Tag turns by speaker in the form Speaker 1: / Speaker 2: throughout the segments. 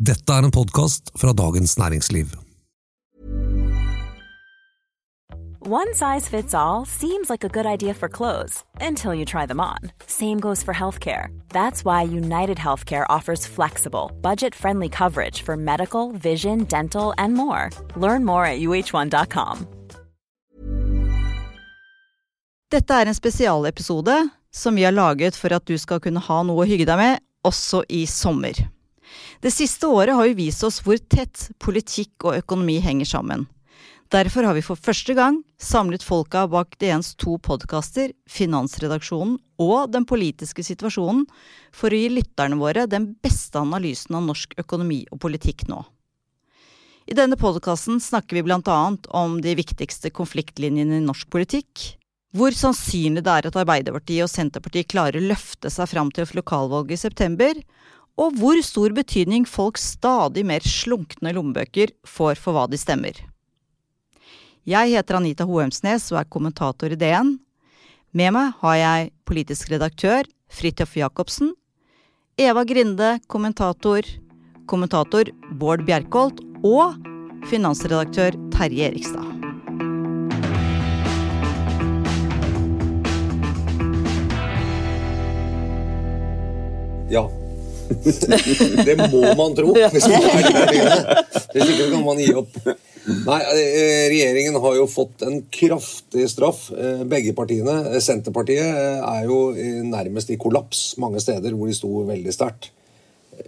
Speaker 1: Dette er en podkast fra Dagens Næringsliv.
Speaker 2: One size fits all seems like a good idea for clothes until you try them on. Same goes for healthcare. That's why United Healthcare offers flexible, budget friendly coverage for medical, vision, dental, and more. Learn more at uh1.com.
Speaker 3: Dette er en spesialepisode som vi har laget for at du skal kunne ha noe å hygge deg med, også i sommer. Det siste året har jo vist oss hvor tett politikk og økonomi henger sammen. Derfor har vi for første gang samlet folka bak DNs to podkaster, Finansredaksjonen og Den politiske situasjonen, for å gi lytterne våre den beste analysen av norsk økonomi og politikk nå. I denne podkasten snakker vi annet om de viktigste konfliktlinjene i norsk politikk, hvor sannsynlig det er at Arbeiderpartiet og Senterpartiet klarer å løfte seg fram til lokalvalget lokalvalg i september, og hvor stor betydning folks stadig mer slunkne lommebøker får for hva de stemmer. Jeg heter Anita Hoemsnes og er kommentator i DN. Med meg har jeg politisk redaktør Fridtjof Jacobsen, Eva Grinde, kommentator, kommentator Bård Bjerkholt og finansredaktør Terje Erikstad.
Speaker 4: Ja. det må man tro, hvis man er der Hvis ikke kan man gi opp. Nei, eh, Regjeringen har jo fått en kraftig straff. Eh, begge partiene. Senterpartiet eh, er jo nærmest i kollaps mange steder hvor de sto veldig sterkt.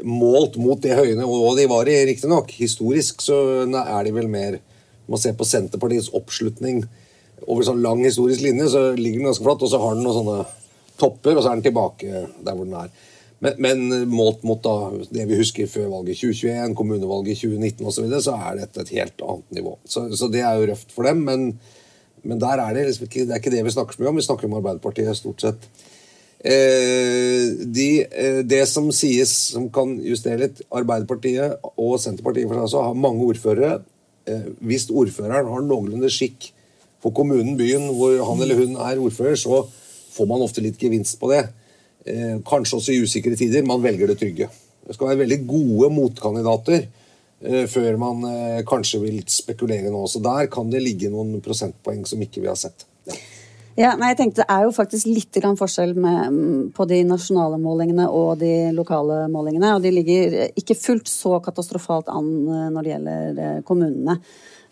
Speaker 4: Målt mot det høye og de var i, riktignok. Historisk så er de vel mer Man ser på Senterpartiets oppslutning over sånn lang historisk linje, så ligger den ganske flatt, og så har den noen sånne topper, og så er den tilbake der hvor den er. Men, men, målt mot da, det vi husker før valget 2021, kommunevalget 2019 osv., så, videre, så er dette et helt annet nivå. Så, så det er jo røft for dem. Men, men der er det, liksom ikke, det er ikke det vi snakker så mye om. Vi snakker om Arbeiderpartiet stort sett. Eh, de, eh, det som sies som kan justere litt Arbeiderpartiet og Senterpartiet for seg også, har mange ordførere. Eh, hvis ordføreren har noenlunde skikk på kommunen, byen hvor han eller hun er ordfører, så får man ofte litt gevinst på det. Eh, kanskje også i usikre tider, man velger det trygge. Det skal være veldig gode motkandidater eh, før man eh, kanskje vil spekulere nå. Så der kan det ligge noen prosentpoeng som ikke vi har sett. Ja.
Speaker 5: Ja, nei, jeg tenkte Det er jo faktisk litt forskjell med, mm, på de nasjonale målingene og de lokale målingene. og De ligger ikke fullt så katastrofalt an når det gjelder kommunene.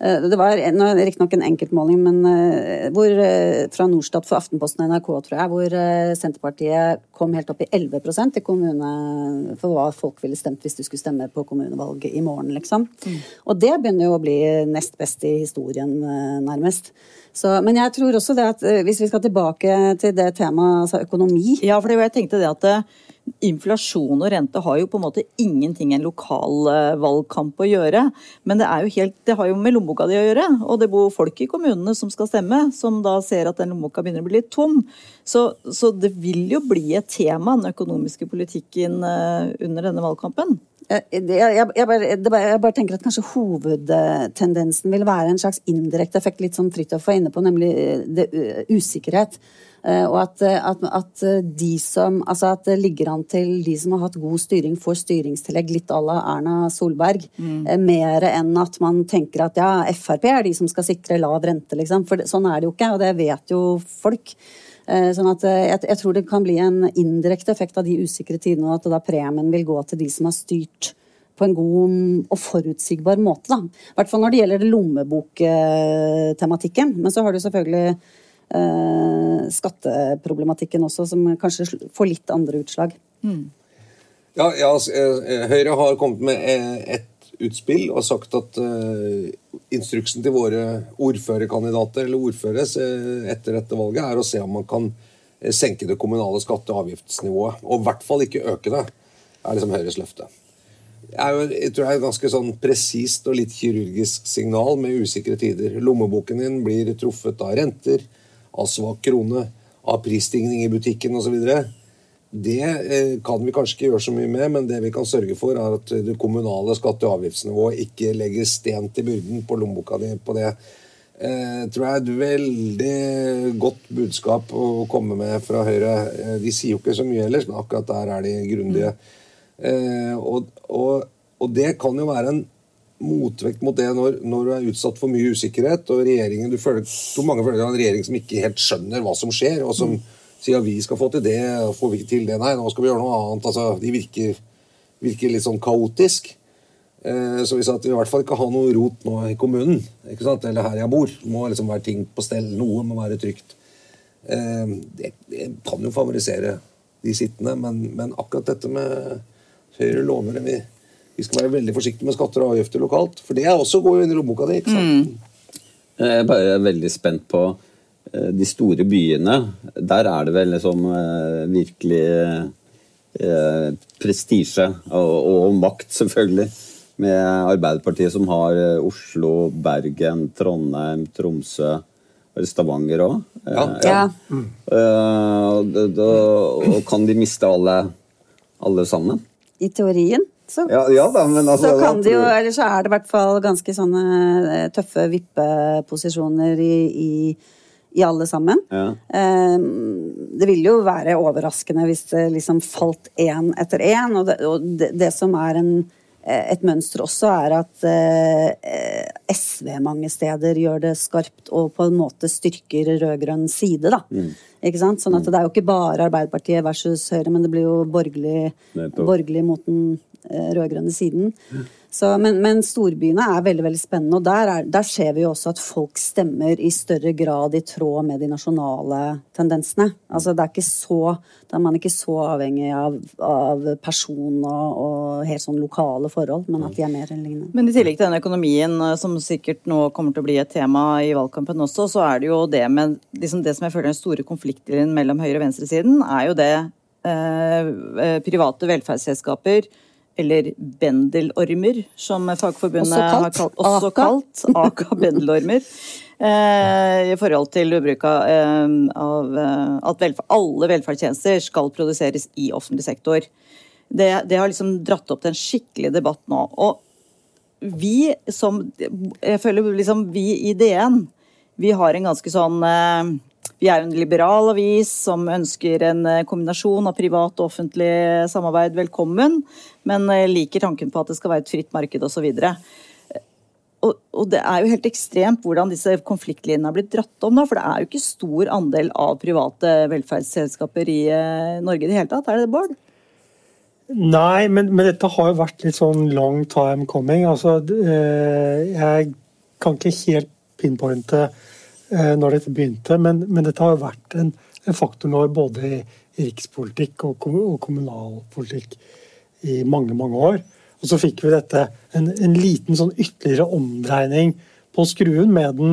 Speaker 5: Eh, det var riktignok en enkeltmåling men eh, hvor, eh, fra Norstat for Aftenposten og NRK, tror jeg, hvor Senterpartiet kom helt opp i 11% i kommune for hva folk ville stemt hvis du skulle stemme på kommunevalget i morgen, liksom. Mm. Og det begynner jo å bli nest best i historien, nærmest. Så, men jeg tror også det at hvis vi skal tilbake til det temaet, altså økonomi
Speaker 3: Ja, for jeg tenkte det at inflasjon og rente har jo på en måte ingenting en lokal eh, valgkamp å gjøre. Men det, helt, det har jo med lommeboka di å gjøre. Og det bor folk i kommunene som skal stemme, som da ser at den lommeboka begynner å bli litt tom. Så, så det vil jo bli et tema, den økonomiske politikken, eh, under denne valgkampen.
Speaker 5: Jeg, jeg, jeg, bare, jeg, bare, tenker at kanskje hovedtendensen vil være en slags indirekte effekt, litt som Fridtjof var inne på, nemlig det, usikkerhet. Eh, og at, eh, at, at, de som, altså at det ligger an til de som har hatt god styring, får styringstillegg litt à la Erna Solberg. Mm. Eh, mer enn at man tenker at ja, Frp er de som skal sikre lav rente, liksom. For det, sånn er det jo ikke, og det vet jo folk. Sånn at jeg, jeg, tror det kan bli en indirekte effekt av de usikre tidene, og at da premien vil gå til de som har styrt på en god og forutsigbar måte. Da. I hvert fall når det gjelder lommeboktematikken. Men så har du selvfølgelig eh, skatteproblematikken også, som kanskje får litt andre utslag. Mm.
Speaker 4: Ja, ja, altså, eh, Høyre har kommet med eh, et utspill og sagt at uh, instruksen til våre ordførerkandidater eller ordførere etter dette valget er å se om man kan senke det kommunale skatte- og avgiftsnivået. Og i hvert fall ikke øke det, er liksom Høyres løfte. Jeg tror det er et ganske sånn presist og litt kirurgisk signal med usikre tider. Lommeboken din blir truffet av renter, av svak krone, av prisstigning i butikken osv. Det eh, kan vi kanskje ikke gjøre så mye med, men det vi kan sørge for, er at det kommunale skatte- og avgiftsnivået ikke legger sten til byrden på lommeboka di på det. Eh, tror jeg er et veldig godt budskap å komme med fra Høyre. Eh, de sier jo ikke så mye ellers, men akkurat der er de grundige. Eh, og, og Og det kan jo være en motvekt mot det når, når du er utsatt for mye usikkerhet, og regjeringen, du føler, så mange føler er en regjering som ikke helt skjønner hva som skjer, og som sier at vi skal få til det, og får vi ikke til det, nei, nå skal vi gjøre noe annet. altså De virker, virker litt sånn kaotisk. Eh, så vi sa at vi i hvert fall ikke har noe rot nå i kommunen, ikke sant? eller her jeg bor. Det må liksom være ting på stell. Noe må være trygt. Eh, det, det kan jo favorisere de sittende, men, men akkurat dette med Høyre lover det vi, vi skal være veldig forsiktige med skatter og avgifter lokalt. For det er også går jo inn i lommeboka di. ikke sant?
Speaker 6: Jeg er bare veldig spent på de store byene. Der er det vel liksom eh, virkelig eh, prestisje og, og makt, selvfølgelig. Med Arbeiderpartiet som har eh, Oslo, Bergen, Trondheim, Tromsø og Stavanger òg.
Speaker 4: Ja.
Speaker 5: Ja.
Speaker 6: og, og kan de miste alle, alle sammen?
Speaker 5: I teorien så,
Speaker 6: Ja, ja da, men altså
Speaker 5: så kan de jo, eller så er det i hvert fall ganske sånne eh, tøffe vippeposisjoner i, i, i alle sammen.
Speaker 6: Ja.
Speaker 5: Eh, Det vil jo være overraskende hvis det liksom falt én etter én. Og, det, og det, det som er en, eh, et mønster også, er at eh, SV mange steder gjør det skarpt og på en måte styrker rød-grønn side, da.
Speaker 6: Mm.
Speaker 5: Ikke sant? Sånn at det er jo ikke bare Arbeiderpartiet versus Høyre, men det blir jo borgerlig, borgerlig mot den eh, rød-grønne siden. Så, men, men storbyene er veldig veldig spennende, og der, er, der ser vi jo også at folk stemmer i større grad i tråd med de nasjonale tendensene. Altså det er ikke så, Da er man ikke så avhengig av, av person og, helt sånn lokale forhold, men at de er mer lignende.
Speaker 3: Men i tillegg til den økonomien, eh, som sikkert nå kommer til å bli et tema i valgkampen også, så er det jo det med liksom det som jeg føler er den store konfliktlinjen mellom høyre- og venstresiden, er jo det eh, eh, private velferdsselskaper eller bendelormer, som Fagforbundet har kalt også
Speaker 5: Aka.
Speaker 3: kalt. Aka bendelormer. Eh, I forhold til bruk eh, av eh, at velfer, alle velferdstjenester skal produseres i offentlig sektor. Det, det har liksom dratt opp til en skikkelig debatt nå. Og vi som Jeg føler liksom vi i DN, vi har en ganske sånn eh, Vi er jo en liberal avis som ønsker en eh, kombinasjon av privat og offentlig samarbeid velkommen, men eh, liker tanken på at det skal være et fritt marked osv. Og, og det er jo helt ekstremt hvordan disse konfliktlinjene har blitt dratt om nå. For det er jo ikke stor andel av private velferdsselskaper i eh, Norge i det hele tatt. Er det det, Bård?
Speaker 7: Nei, men, men dette har jo vært litt sånn long time coming. Altså, jeg kan ikke helt pinpointe når dette begynte, men, men dette har jo vært en, en faktor nå både i, i rikspolitikk og, og kommunalpolitikk i mange, mange år. Og så fikk vi dette, en, en liten sånn ytterligere omdreining på skruen med den,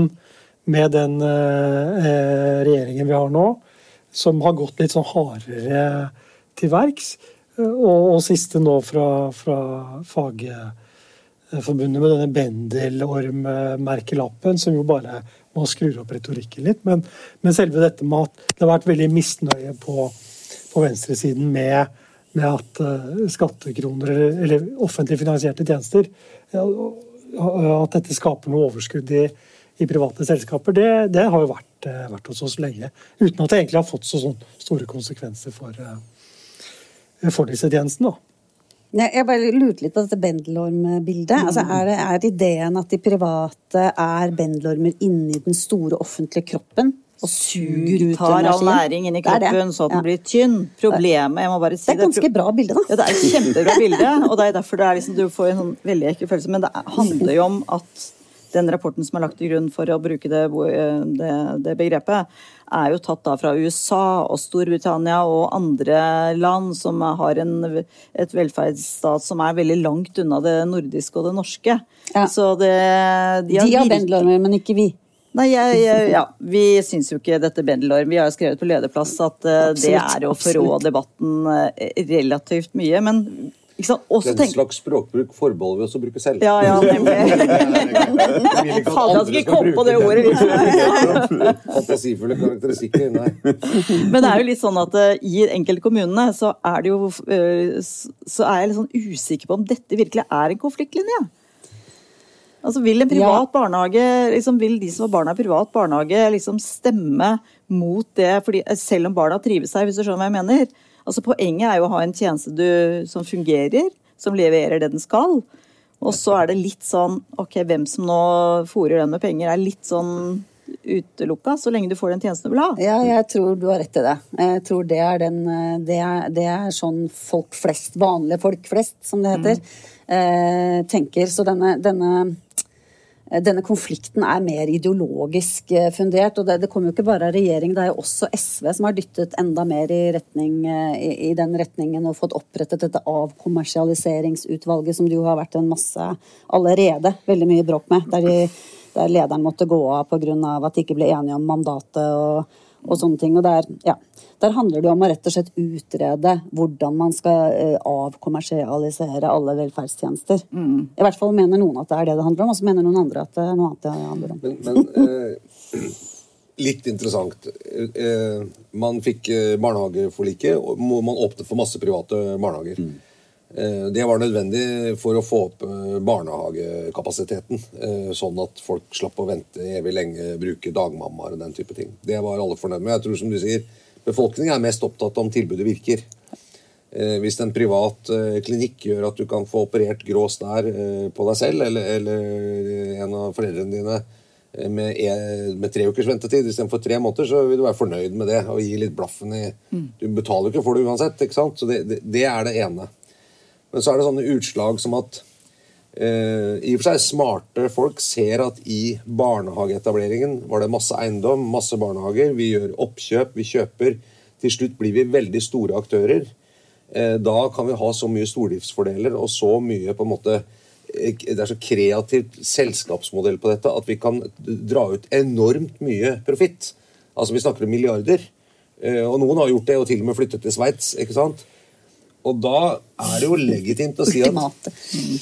Speaker 7: med den eh, eh, regjeringen vi har nå, som har gått litt sånn hardere til verks. Eh, Og, og siste nå fra, fra Fagforbundet med denne Bendelorm-merkelappen, som jo bare må skru opp retorikken litt. Men, men selve dette med at det har vært veldig misnøye på, på venstresiden med, med at uh, skattekroner eller, eller offentlig finansierte tjenester At dette skaper noe overskudd i, i private selskaper, det, det har jo vært, eh, vært hos oss lenge. Uten at det egentlig har fått så sånn store konsekvenser for, eh, for disse tjenestene. da.
Speaker 5: Jeg bare lurte litt på dette bendelormbildet. Altså, er, det, er ideen at de private er bendelormer inni den store offentlige kroppen? Og suger ut
Speaker 3: Tar all næring inn i
Speaker 5: Det det.
Speaker 3: kroppen så den
Speaker 5: Ja.
Speaker 3: blir tynn. Problemet, jeg må bare si
Speaker 5: Det er et ganske bra bilde, da.
Speaker 3: Ja, det er et kjempebra bilde, og det er derfor det er liksom, du får en sånn veldig ekkel følelse. Men det er- handler jo om at den rapporten som er lagt til grunn for å bruke det, det, det begrepet, er jo tatt da fra USA og Storbritannia og andre land som har en, et velferdsstat som er veldig langt unna det nordiske og det norske.
Speaker 5: Ja.
Speaker 3: Så det,
Speaker 5: De har
Speaker 3: har
Speaker 5: bendelormer, men ikke vi.
Speaker 3: Nei, jeg, jeg, ja, Vi syns jo ikke dette bendelorm. Vi har jo skrevet på lederplass at eh, det er å forrå debatten uh, relativt mye. Men
Speaker 4: Den
Speaker 3: tenk...
Speaker 4: slags språkbruk forbeholder vi oss å bruke selv.
Speaker 3: Ja, ja, nemlig.
Speaker 4: Jeg at
Speaker 3: ikke komme på det ordet. Liksom.
Speaker 4: Fantasifulle karakteristikker. Nei.
Speaker 3: Men det er jo litt sånn at uh, i enkelte kommunene så er det jo uh, Så er jeg litt sånn usikker på om dette virkelig er en konfliktlinje. Altså Vil en privat barnehage, liksom vil de som har barna i privat barnehage, liksom stemme mot det, fordi, eh, selv om barna trives her, hvis du skjønner hva jeg mener? Altså Poenget er jo å ha en tjeneste du, som fungerer, som leverer det den skal. Og så er det litt sånn ok, hvem som nå fòrer den med penger, er litt sånn utelukka, så lenge du får den tjenesten du vil ha.
Speaker 5: Ja, jeg tror du har rett i det. Jeg tror det er, den, det er, det er sånn folk flest, vanlige folk flest, som det heter, eh, tenker. Så denne, denne, denne konflikten er mer ideologisk eh, fundert. Og det, det kommer jo ikke bare av regjering, det er jo også SV som har dyttet enda mer i, retning, eh, i, i den retningen og fått opprettet dette avkommersialiseringsutvalget, som det jo har vært en masse allerede veldig mye bråk med. der de der lederen måtte gå av pga. at de ikke ble enige om mandatet og, og sånne ting. Og der, ja, der handler det om å rett og slett utrede hvordan man skal eh, avkommersialisere alle velferdstjenester.
Speaker 3: Mm.
Speaker 5: I hvert fall mener noen at det er det det handler om, og så mener noen andre at det er noe annet det handler om.
Speaker 4: Men, men eh, litt interessant. Eh, man fikk eh, barnehageforliket, og man åpnet for masse private barnehager. Mm. Det var nødvendig for å få opp eh, barnehagekapasiteten, eh, sånn at folk slapp å vente evig lenge, bruke dagmammaer og den type ting. Det var alle fornøyd med. Jeg tror, som du sier, befolkningen er mest opptatt om tilbudet virker. Eh, Hvis en privat eh, klinikk gjør at du kan få operert grå snær eh, på deg selv, eller, eller en av foreldrene dine med, e- med tre ukers ventetid istedenfor tre måneder, så vil du være fornøyd med det og gi litt blaffen i Du betaler jo ikke for det uansett, ikke sant? Så det, det, det er det ene. Men så er det sånne utslag som at i og for seg smarte folk ser at i barnehageetableringen var det masse eiendom, masse barnehager. Vi gjør oppkjøp, vi kjøper. Til slutt blir vi veldig store aktører. Eh, da kan vi ha så mye stordriftsfordeler og så mye på en måte eh, Det er så kreativt selskapsmodell på dette at vi kan dra ut enormt mye profitt. Altså vi snakker om milliarder. Eh, Og noen har gjort det og til og med flyttet til Sveits. ikke sant? Og da er det jo legitimt å si at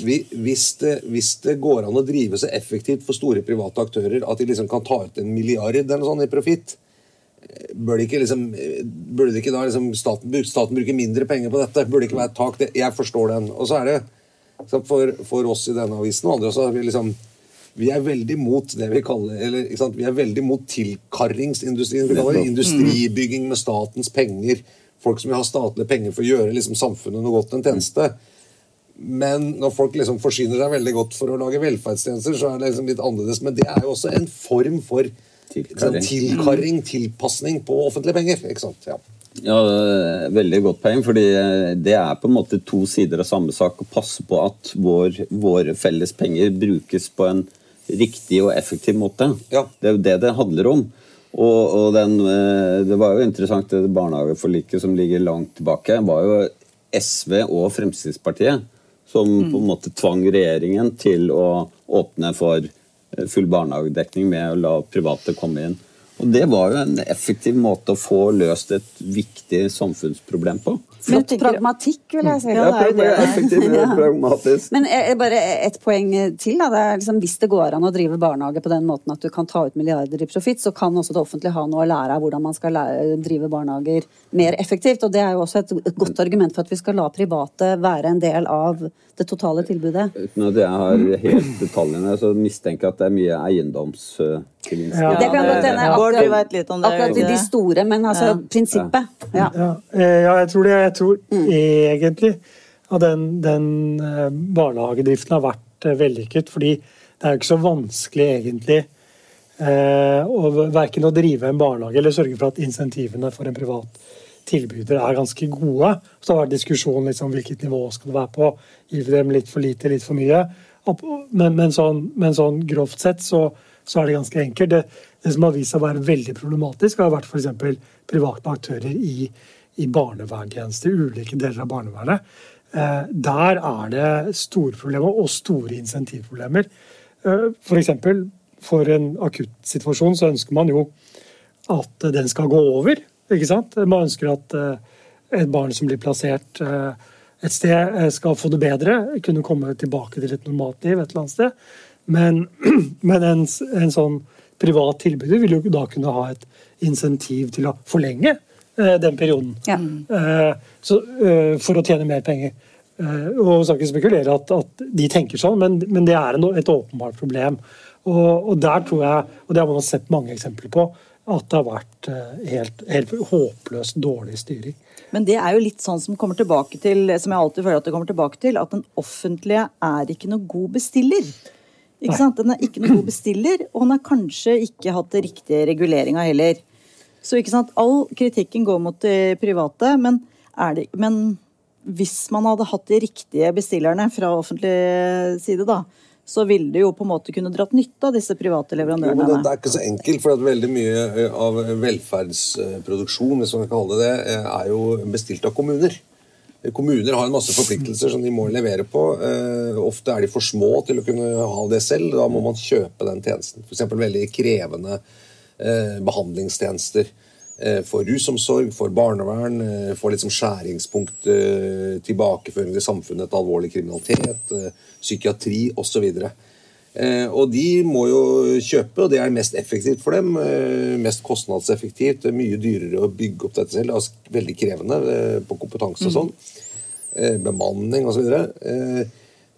Speaker 4: vi, hvis, det, hvis det går an å drive så effektivt for store private aktører at de liksom kan ta ut en milliard eller noe sånt i profitt, burde ikke liksom, burde ikke da liksom staten, staten bruke mindre penger på dette? Burde ikke være et tak? Jeg forstår den. Og så er det for, for oss i denne avisen og andre så er vi liksom vi er veldig mot det vi kaller eller, ikke sant? Vi er veldig mot tilkarringsindustrien. Vi kaller det industribygging med statens penger. Folk som vil ha statlige penger for å gjøre liksom, samfunnet noe godt, en tjeneste. Men når folk liksom forsyner seg veldig godt for å lage velferdstjenester, så er det liksom litt annerledes. Men det er jo også en form for
Speaker 6: Tilkarring.
Speaker 4: tilkarring, tilpasning på offentlige penger. ikke sant? Ja.
Speaker 6: Ja, Veldig godt poeng. fordi Det er på en måte to sider av samme sak. Å passe på at vår, våre felles penger brukes på en riktig og effektiv måte.
Speaker 4: Ja.
Speaker 6: Det er jo det det handler om. Og, og den, eh, Det var jo interessant, det barnehageforliket som ligger langt tilbake, var jo SV og Fremskrittspartiet som på en måte tvang regjeringen til å åpne for eh, full barnehagedekning med å la private komme inn. Og Det var jo en effektiv måte å få løst et viktig samfunnsproblem på.
Speaker 5: Flott pragmatikk, vil jeg si.
Speaker 3: Ja, det er jo det.
Speaker 6: Effektiv og pragmatisk.
Speaker 5: Men eh, bare et poeng til. Da. Det er liksom, hvis det går an å drive barnehage på den måten at du kan ta ut milliarder i profitt, så kan også det offentlige ha noe å lære av hvordan man skal lære, drive barnehager mer effektivt. Og det er jo også et, et godt argument for at vi skal la private være en del av det totale tilbudet.
Speaker 6: Uten at jeg har helt detaljene, så mistenker jeg at det er mye eiendomsgevinst.
Speaker 7: Ja,
Speaker 5: Det kan godt hende.
Speaker 3: det-
Speaker 5: akkurat-
Speaker 3: det,
Speaker 5: Akkurat i de store, men altså prinsippet. Ja.
Speaker 7: Ja, eh, ja jeg tror det. Jeg tror egentlig at den, den eh, barnehagedriften har vært eh, vellykket. Fordi det er jo ikke så vanskelig egentlig eh, å verken å drive en barnehage eller sørge for at insentivene for en privat tilbyder er ganske gode. Så det har vært diskusjon liksom, hvilket nivå skal det være på. Gir vi dem litt for lite, litt for mye? Men, men, sånn, men sånn grovt sett så, så er det ganske enkelt. Det, det som har vist seg å være veldig problematisk, har vært f.eks. private aktører i, i barnevernstjenester, ulike deler av barnevernet. Eh, der er det store problemer og store insentivproblemer. Eh, F.eks. For, for en akuttsituasjon så ønsker man jo at den skal gå over. ikke sant? Man ønsker at eh, et barn som blir plassert eh, et sted, eh, skal få det bedre, kunne komme tilbake til et normalt liv et eller annet sted. Men, men en, en sånn privat tilbyder vil jo da kunne ha et insentiv til å forlenge eh, den perioden.
Speaker 5: Ja.
Speaker 7: Eh, så, eh, for å tjene mer penger. Eh, og skal ikke spekulere at, at de tenker sånn, men, men det er en, et åpenbart problem. Og, og der tror jeg, og det har man sett mange eksempler på, at det har vært eh, helt, helt håpløst dårlig styring.
Speaker 3: Men det er jo litt sånn som kommer tilbake til, som jeg alltid føler at det kommer tilbake til, at den offentlige er ikke noe god bestiller. Ikke sant? Den er ikke noen god bestiller, og den har kanskje ikke hatt det riktige reguleringa heller. Så ikke sant? all kritikken går mot de private, men, det, men hvis man hadde hatt de riktige bestillerne fra offentlig side, da, så ville det jo på en måte kunne dratt nytte av disse private leverandørene.
Speaker 4: Jo, men det, er ikke så enkelt, for veldig mye eh, av velferdsproduksjon hvis man kan kalle det det, eh, er jo bestilt av kommuner. Kommuner har en masse forpliktelser som de må levere på. Eh, ofte er de for små til å kunne ha det selv. Da må man kjøpe den tjenesten. F.eks. veldig krevende behandlingstjenester for rusomsorg, for barnevern, for liksom skjæringspunkt, tilbakeføring til samfunnet etter alvorlig kriminalitet psykiatri osv. Eh, og de må jo kjøpe, og det er mest effektivt for dem. Eh, mest kostnadseffektivt. Det er mye dyrere å bygge opp dette selv. Er veldig krevende eh, på kompetanse og sånn. Eh, bemanning osv. Eh,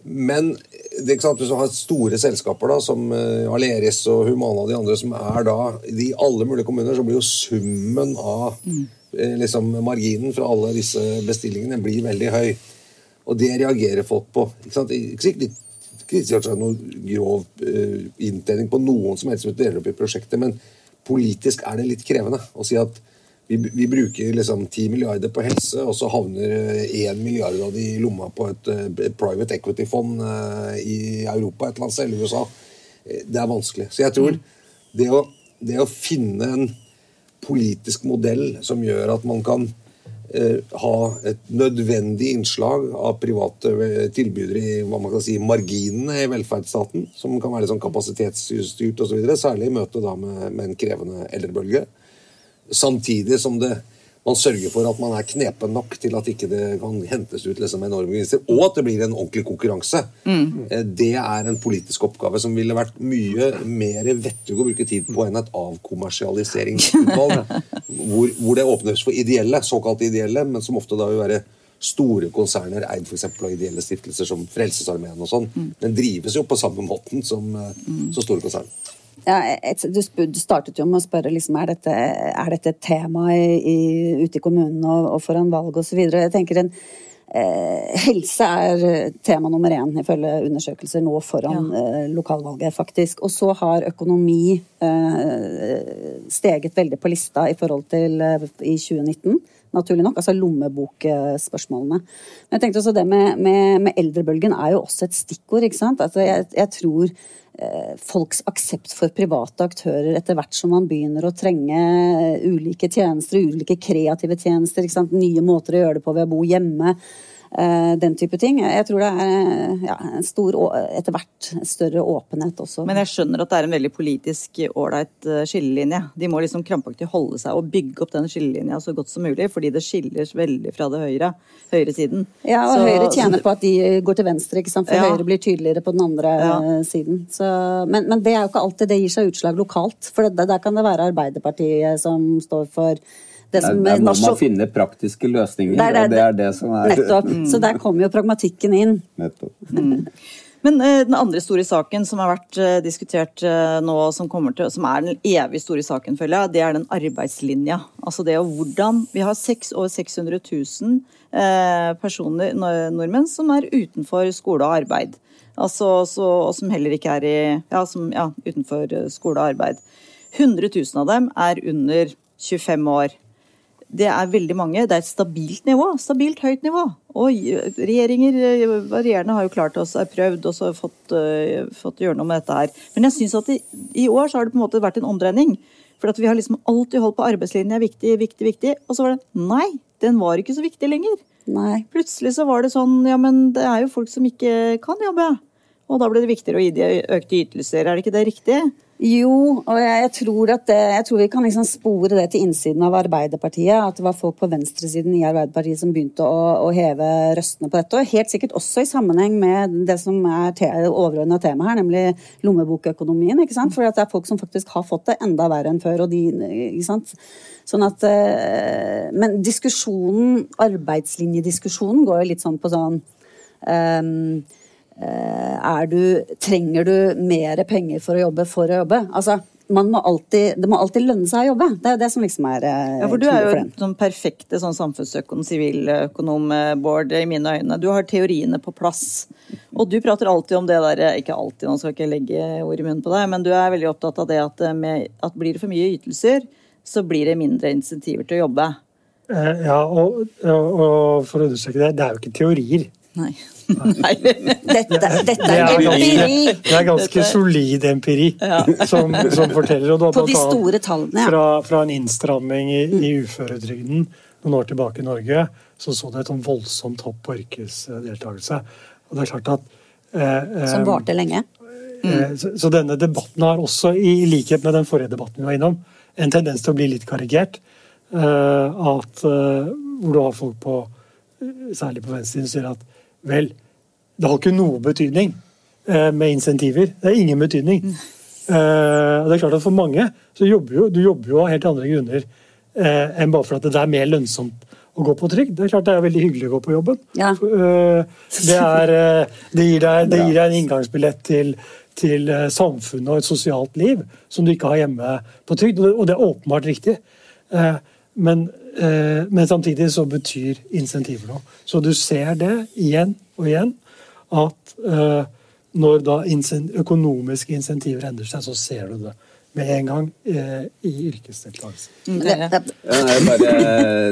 Speaker 4: men det er ikke sant, hvis du har store selskaper da, som eh, Aleris og Humana og de andre, som er da i alle mulige kommuner, så blir jo summen av eh, liksom, marginen fra alle disse bestillingene blir veldig høy. Og det reagerer folk på. Ikke sant? Ikke sikkert ikke noen grov uh, inntjening på noen som helst som deler opp i prosjektet, men politisk er det litt krevende å si at vi, vi bruker liksom 10 milliarder på helse, og så havner 1 eh, milliard av de i lomma på et, uh, private equity-fond i Europa et eller annet sted, eller USA. Det er vanskelig. Så jeg tror det å, det å finne en politisk modell som gjør at man kan Eh, ha et nødvendig innslag av private eh, tilbydere i hva man kan si, marginene i velferdsstaten, som kan være litt sånn kapasitetsstyrt osv., særlig i møte da med, med en krevende eldrebølge. Samtidig som det man sørger for at man er knepen nok til at ikke det kan hentes ut liksom enorme gevinster, og at det blir en ordentlig konkurranse. Mm. Det er en politisk oppgave som ville vært mye mer vettug å bruke tid på enn et avkommersialiseringsutvalg, hvor, hvor, det åpnes for ideelle, såkalt ideelle, men som ofte da vil være store konserner eid f.eks. av ideelle stiftelser som Frelsesarmeen og sånn. Mm. Den drives jo på samme måten som, eh, som store konsern.
Speaker 5: Ja, et, du, startet jo med å spørre liksom, er, dette, er dette et tema i, i, ute i kommunene og, og foran valg osv. Jeg tenker en, eh, Helse er tema nummer én ifølge undersøkelser nå foran ja. eh, lokalvalget, faktisk. Og så har økonomi eh, steget veldig på lista i forhold til eh, i 2019 naturlig nok. Altså lommebokspørsmålene. Men jeg tenkte også det med, med, med eldrebølgen er jo også et stikkord. ikke sant? Altså jeg, jeg tror Eh, folks aksept for private aktører etter hvert som man begynner å trenge ulike tjenester, ulike kreative tjenester, nye måter å gjøre det på ved å bo hjemme. Eh, den type ting. Jeg tror det er ja, en stor, etter hvert større åpenhet også.
Speaker 3: Men jeg skjønner at det er en veldig politisk ålreit eh, skillelinje. De må liksom krampaktig holde seg og bygge opp den skillelinja så godt som mulig, fordi det skiller veldig fra det høyre, høyresiden.
Speaker 5: Ja, og så, Høyre tjener på at de går til venstre, ikke sant? for ja. Høyre blir tydeligere på den andre ja. Eh, siden. Så, men, men, det er jo ikke alltid det gir seg utslag lokalt, for det, der kan det være Arbeiderpartiet som står for
Speaker 6: det som der, der må man finne praktiske løsninger, der, der, og det er det som er
Speaker 5: Nettopp. Mm. Så der kommer jo pragmatikken inn.
Speaker 6: Nettopp. Mm.
Speaker 3: Men uh, den andre store saken som har vært uh, diskutert uh, nå, som, til, som, er den evig store saken, føler jeg, det er den arbeidslinja. Altså det og hvordan Vi har 6, over 600 000 personer, nordmenn, som er utenfor skole og arbeid. Altså, så, og som heller ikke er i, ja, som, ja, utenfor skole og arbeid. 100 000 av dem er under 25 år det er veldig mange. Det er et stabilt nivå. Stabilt høyt nivå. Og regjeringer eh, varierende har jo klart oss, har prøvd og så fått, uh, fått gjøre noe med dette her. Men jeg syns at i, i, år så har det på en måte vært en omdreining. For at vi har liksom alltid holdt på arbeidslinja viktig, viktig, viktig. Og så var det nei, den var ikke så viktig lenger.
Speaker 5: Nei.
Speaker 3: Plutselig så var det sånn ja, men det er jo folk som ikke kan jobbe. Og da ble det viktigere å gi de økte ytelser. Er det ikke det riktig?
Speaker 5: Jo, og jeg, tror, det, jeg tror vi kan liksom spore det til innsiden av Arbeiderpartiet. At det var folk på venstresiden i Arbeiderpartiet som begynte å, å heve røstene på dette. Og helt sikkert også i sammenheng med det som er te, overordna tema her, nemlig lommebokøkonomien. ikke sant? For det er folk som faktisk har fått det enda verre enn før. og de, ikke sant? Sånn at, eh, men diskusjonen, arbeidslinjediskusjonen går jo litt sånn på sånn um, du, trenger du mer penger for å jobbe for å jobbe? Altså, man må alltid, det må alltid lønne seg å jobbe. Det er jo det som liksom er eh,
Speaker 3: Ja, for du er jo
Speaker 5: den.
Speaker 3: sånn perfekte sånn samfunnsøkonom, siviløkonom, eh, Bård, i mine øyne. Du har teoriene på plass. Og du prater alltid om det der eh, Ikke alltid, nå skal jeg ikke legge ord i munnen på deg, men du er veldig opptatt av det at, eh, med, at blir det for mye ytelser, så blir det mindre insentiver til å jobbe.
Speaker 7: Eh, Ja, og, og, og for å understreke det, det er jo ikke teorier.
Speaker 3: Nei. Nei.
Speaker 5: Dette, dette
Speaker 7: Det
Speaker 5: er
Speaker 7: er
Speaker 5: empiri!
Speaker 7: ganske, det er ganske solid empiri som, som forteller. Og da,
Speaker 5: På de store tallene, ja.
Speaker 7: Fra, fra en innstramming i, i uføretrygden noen år tilbake i Norge, så så det et sånn voldsomt hopp på yrkesdeltakelse. Og det er klart at eh, eh,
Speaker 5: Som varte lenge.
Speaker 7: Eh, Så, så denne debatten har også, i likhet med den forrige debatten vi var innom, en tendens til å bli litt karikert. Eh, At, eh, hvor du har folk på, eh, særlig på venstresiden, som sier at vel, det har ikke noe betydning eh, med insentiver. Det er ingen betydning. Eh, det er klart at For mange så jobber jo, du jobber jo av helt andre grunner eh, enn bare for at det er mer lønnsomt å gå på trygd. Det er klart det er veldig hyggelig å gå på jobben.
Speaker 5: Ja.
Speaker 7: Det, er, det, gir deg, det gir deg en inngangsbillett til, til samfunnet og et sosialt liv som du ikke har hjemme på trygd, og det- er åpenbart riktig. Men, men samtidig så betyr insentiver noe. Så du ser det igjen og igjen at eh, når da økonomiske insentiver endrer seg, så ser du det med en gang eh, i yrkesdeltakelse.
Speaker 5: Det, det,
Speaker 6: Ja, det, bare,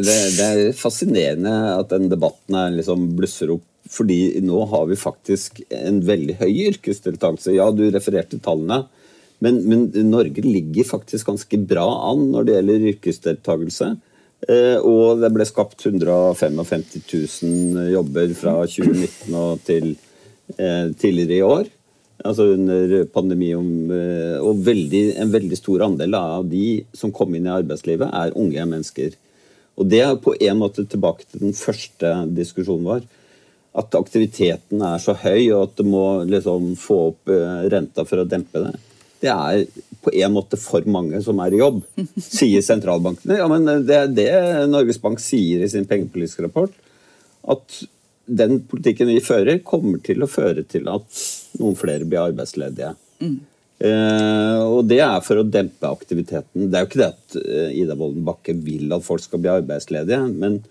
Speaker 6: det, det er fascinerende at den debatten er liksom blusser opp. Fordi nå har vi faktisk en veldig høy yrkesdeltakelse. Ja, du refererte tallene. Men, men Norge ligger faktisk ganske bra an når det gjelder yrkesdeltakelse. Eh, og det ble skapt 155 000 jobber fra 2019 og til eh, tidligere i år. Altså under pandemi. eh, Og veldig, en veldig stor andel av de som kom inn i arbeidslivet, er unge mennesker. Og det er på en måte tilbake til den første diskusjonen vår. At aktiviteten er så høy, og at du må liksom få opp renta for å dempe det. Det er på en måte for mange som er i jobb, sier sentralbankene. Ja, men Det er det Norges Bank sier i sin pengepolitiske rapport. At den politikken vi fører, kommer til å føre til at noen flere blir arbeidsledige. Eh, og det er for å dempe aktiviteten. Det er jo ikke det at eh, Ida Wolden Bakke vil at folk skal bli arbeidsledige, men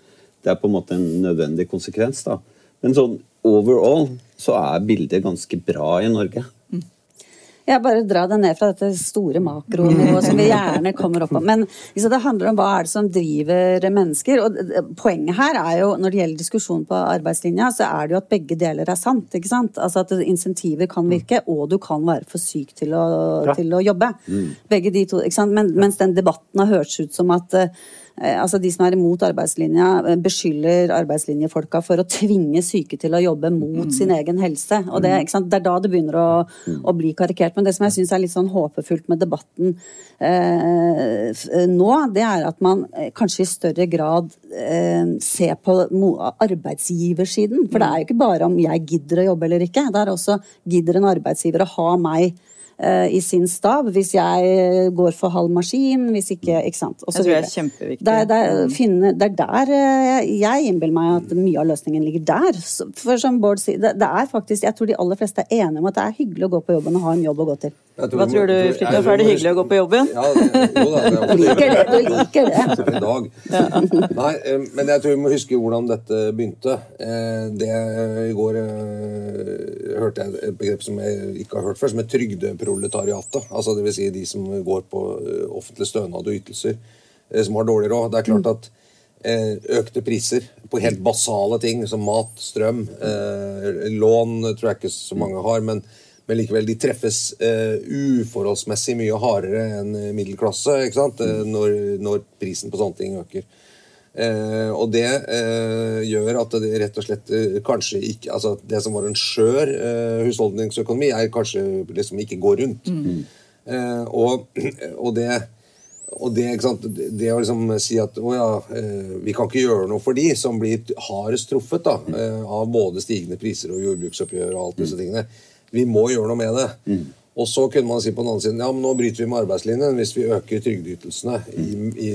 Speaker 6: det er på en måte en nødvendig konsekvens. da. Men sånn overall så er bildet ganske bra i Norge.
Speaker 5: Ja, bare drar det ned fra dette store makronivået som vi gjerne kommer opp på. Men liksom, det handler om hva er det som driver mennesker. Og poenget her er jo, når det gjelder diskusjon på arbeidslinja, så er det jo at begge deler er sant. ikke sant? Altså at insentiver kan virke, og du kan være for syk til å,
Speaker 7: Ja.
Speaker 5: til å jobbe. Begge de to, ikke sant? Men, mens den debatten har hørtes ut som at eh, altså De som er imot arbeidslinja, eh, beskylder arbeidslinjefolka for å tvinge syke til å jobbe mot sin egen helse. og Det, sant? det er da det begynner å, å bli karikert. Men det som jeg syns er litt sånn håpefullt med debatten eh, nå, det er at man eh, kanskje i større grad eh, ser på arbeidsgiversiden. For det er jo ikke bare om jeg gidder å jobbe eller ikke. Det er også gidder en arbeidsgiver å ha meg eh, i sin stab hvis jeg går for halv maskin, hvis ikke Ikke sant. Og så
Speaker 3: Jeg tror det er kjempeviktig.
Speaker 5: Det det, er, finne, det er der eh, jeg, innbiller meg at mye av løsningen ligger der. For som Bård sier, det, det er faktisk Jeg tror de aller fleste er enige om at det er hyggelig å gå på jobben og ha en jobb å gå til.
Speaker 4: Tror,
Speaker 3: Hva tror du, Fridtjof? Er det hyggelig å gå på jobben?
Speaker 4: Ja, det, jo da. Det
Speaker 5: Du liker det, du liker det.
Speaker 4: I dag. Nei, eh, men jeg tror vi må huske hvordan dette begynte. Eh, Det I går eh, hørte jeg et begrep som jeg ikke har hørt før, som er trygdeproletariatet. Altså Dvs. Si de som går på eh, offentlig stønad og ytelser, eh, som har dårlig råd. Det er klart at eh, økte priser på helt basale ting som mat, strøm, lån tror jeg ikke så mange har, men, men likevel, de treffes uforholdsmessig mye hardere enn middelklasse ikke sant? Eh, når, når prisen på sånne ting øker. Eh, og det eh, gjør at det rett og slett eh, kanskje ikke altså Det som var en skjør eh, husholdningsøkonomi, er kanskje liksom ikke går rundt. Eh, og, og det og det, ikke sant? det å liksom si at å ja, vi kan ikke gjøre noe for de som blir hardest truffet da, eh, av både stigende priser og jordbruksoppgjør og alt disse tingene. Vi må gjøre noe med det. Og så kunne man si på den andre siden ja, men nå bryter vi med arbeidslinjen hvis vi øker trygdeytelsene i, i,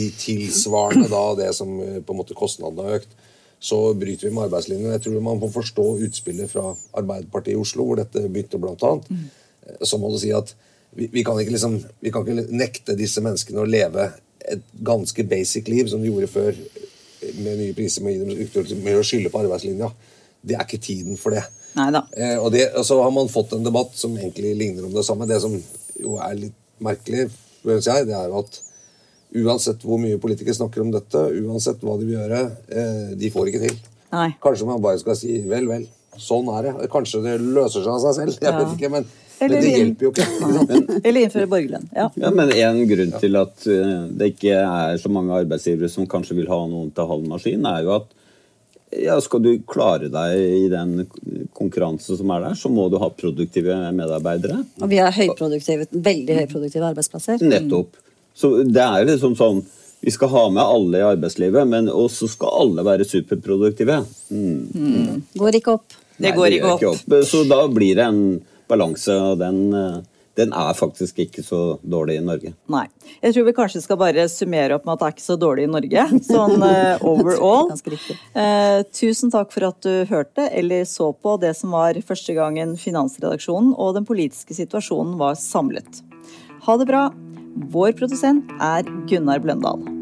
Speaker 4: i tilsvarende da det som eh, på en måte kostnadene har økt. Så bryter vi med arbeidslinjen. Jeg tror man må forstå utspillet fra Arbeiderpartiet i Oslo, hvor dette begynte blant annet. Eh, Så må du si at vi, vi, kan liksom, vi kan ikke nekte disse menneskene å leve et ganske basic liv, som de gjorde før med nye priser, med, med å skylde på arbeidslinja. Det er ikke tiden for det. Eh, og, det, og så har man fått en debatt som egentlig ligner om det samme. Det som jo er litt merkelig, synes jeg, det er jo at uansett hvor mye politikere snakker om dette, uansett hva de vil gjøre, eh, de får ikke til.
Speaker 3: Nei.
Speaker 4: Kanskje man bare skal si vel, vel. Sånn er det. Kanskje det løser seg av seg selv. Jeg ja. vet ikke, men, men, det hjelper jo ikke.
Speaker 3: Eller innføre borgerlønn. Ja.
Speaker 6: ja. men en grunn til at eh, det ikke er så mange arbeidsgivere som kanskje vil ha noen til halv maskin, er jo at ja, skal du klare deg i den konkurransen som er der, så må du ha produktive medarbeidere.
Speaker 5: Og vi har høyproduktive, veldig høyproduktive arbeidsplasser.
Speaker 6: Nettopp. Så det er liksom sånn vi skal ha med alle i arbeidslivet, men også skal alle være superproduktive. Mm.
Speaker 5: Mm. Går ikke opp.
Speaker 3: Det Nei, går ikke opp. ikke opp.
Speaker 6: Så da blir det en balanse, og den, eh, den er faktisk ikke så dårlig i Norge.
Speaker 3: Nei. Jeg tror vi kanskje skal bare summere opp med at det er ikke så dårlig i Norge, sånn uh, overall. Uh, tusen takk for at du hørte eller så på det som var første gangen Finansredaksjonen og den politiske situasjonen var samlet. Ha det bra. Vår produsent er Gunnar Bløndal.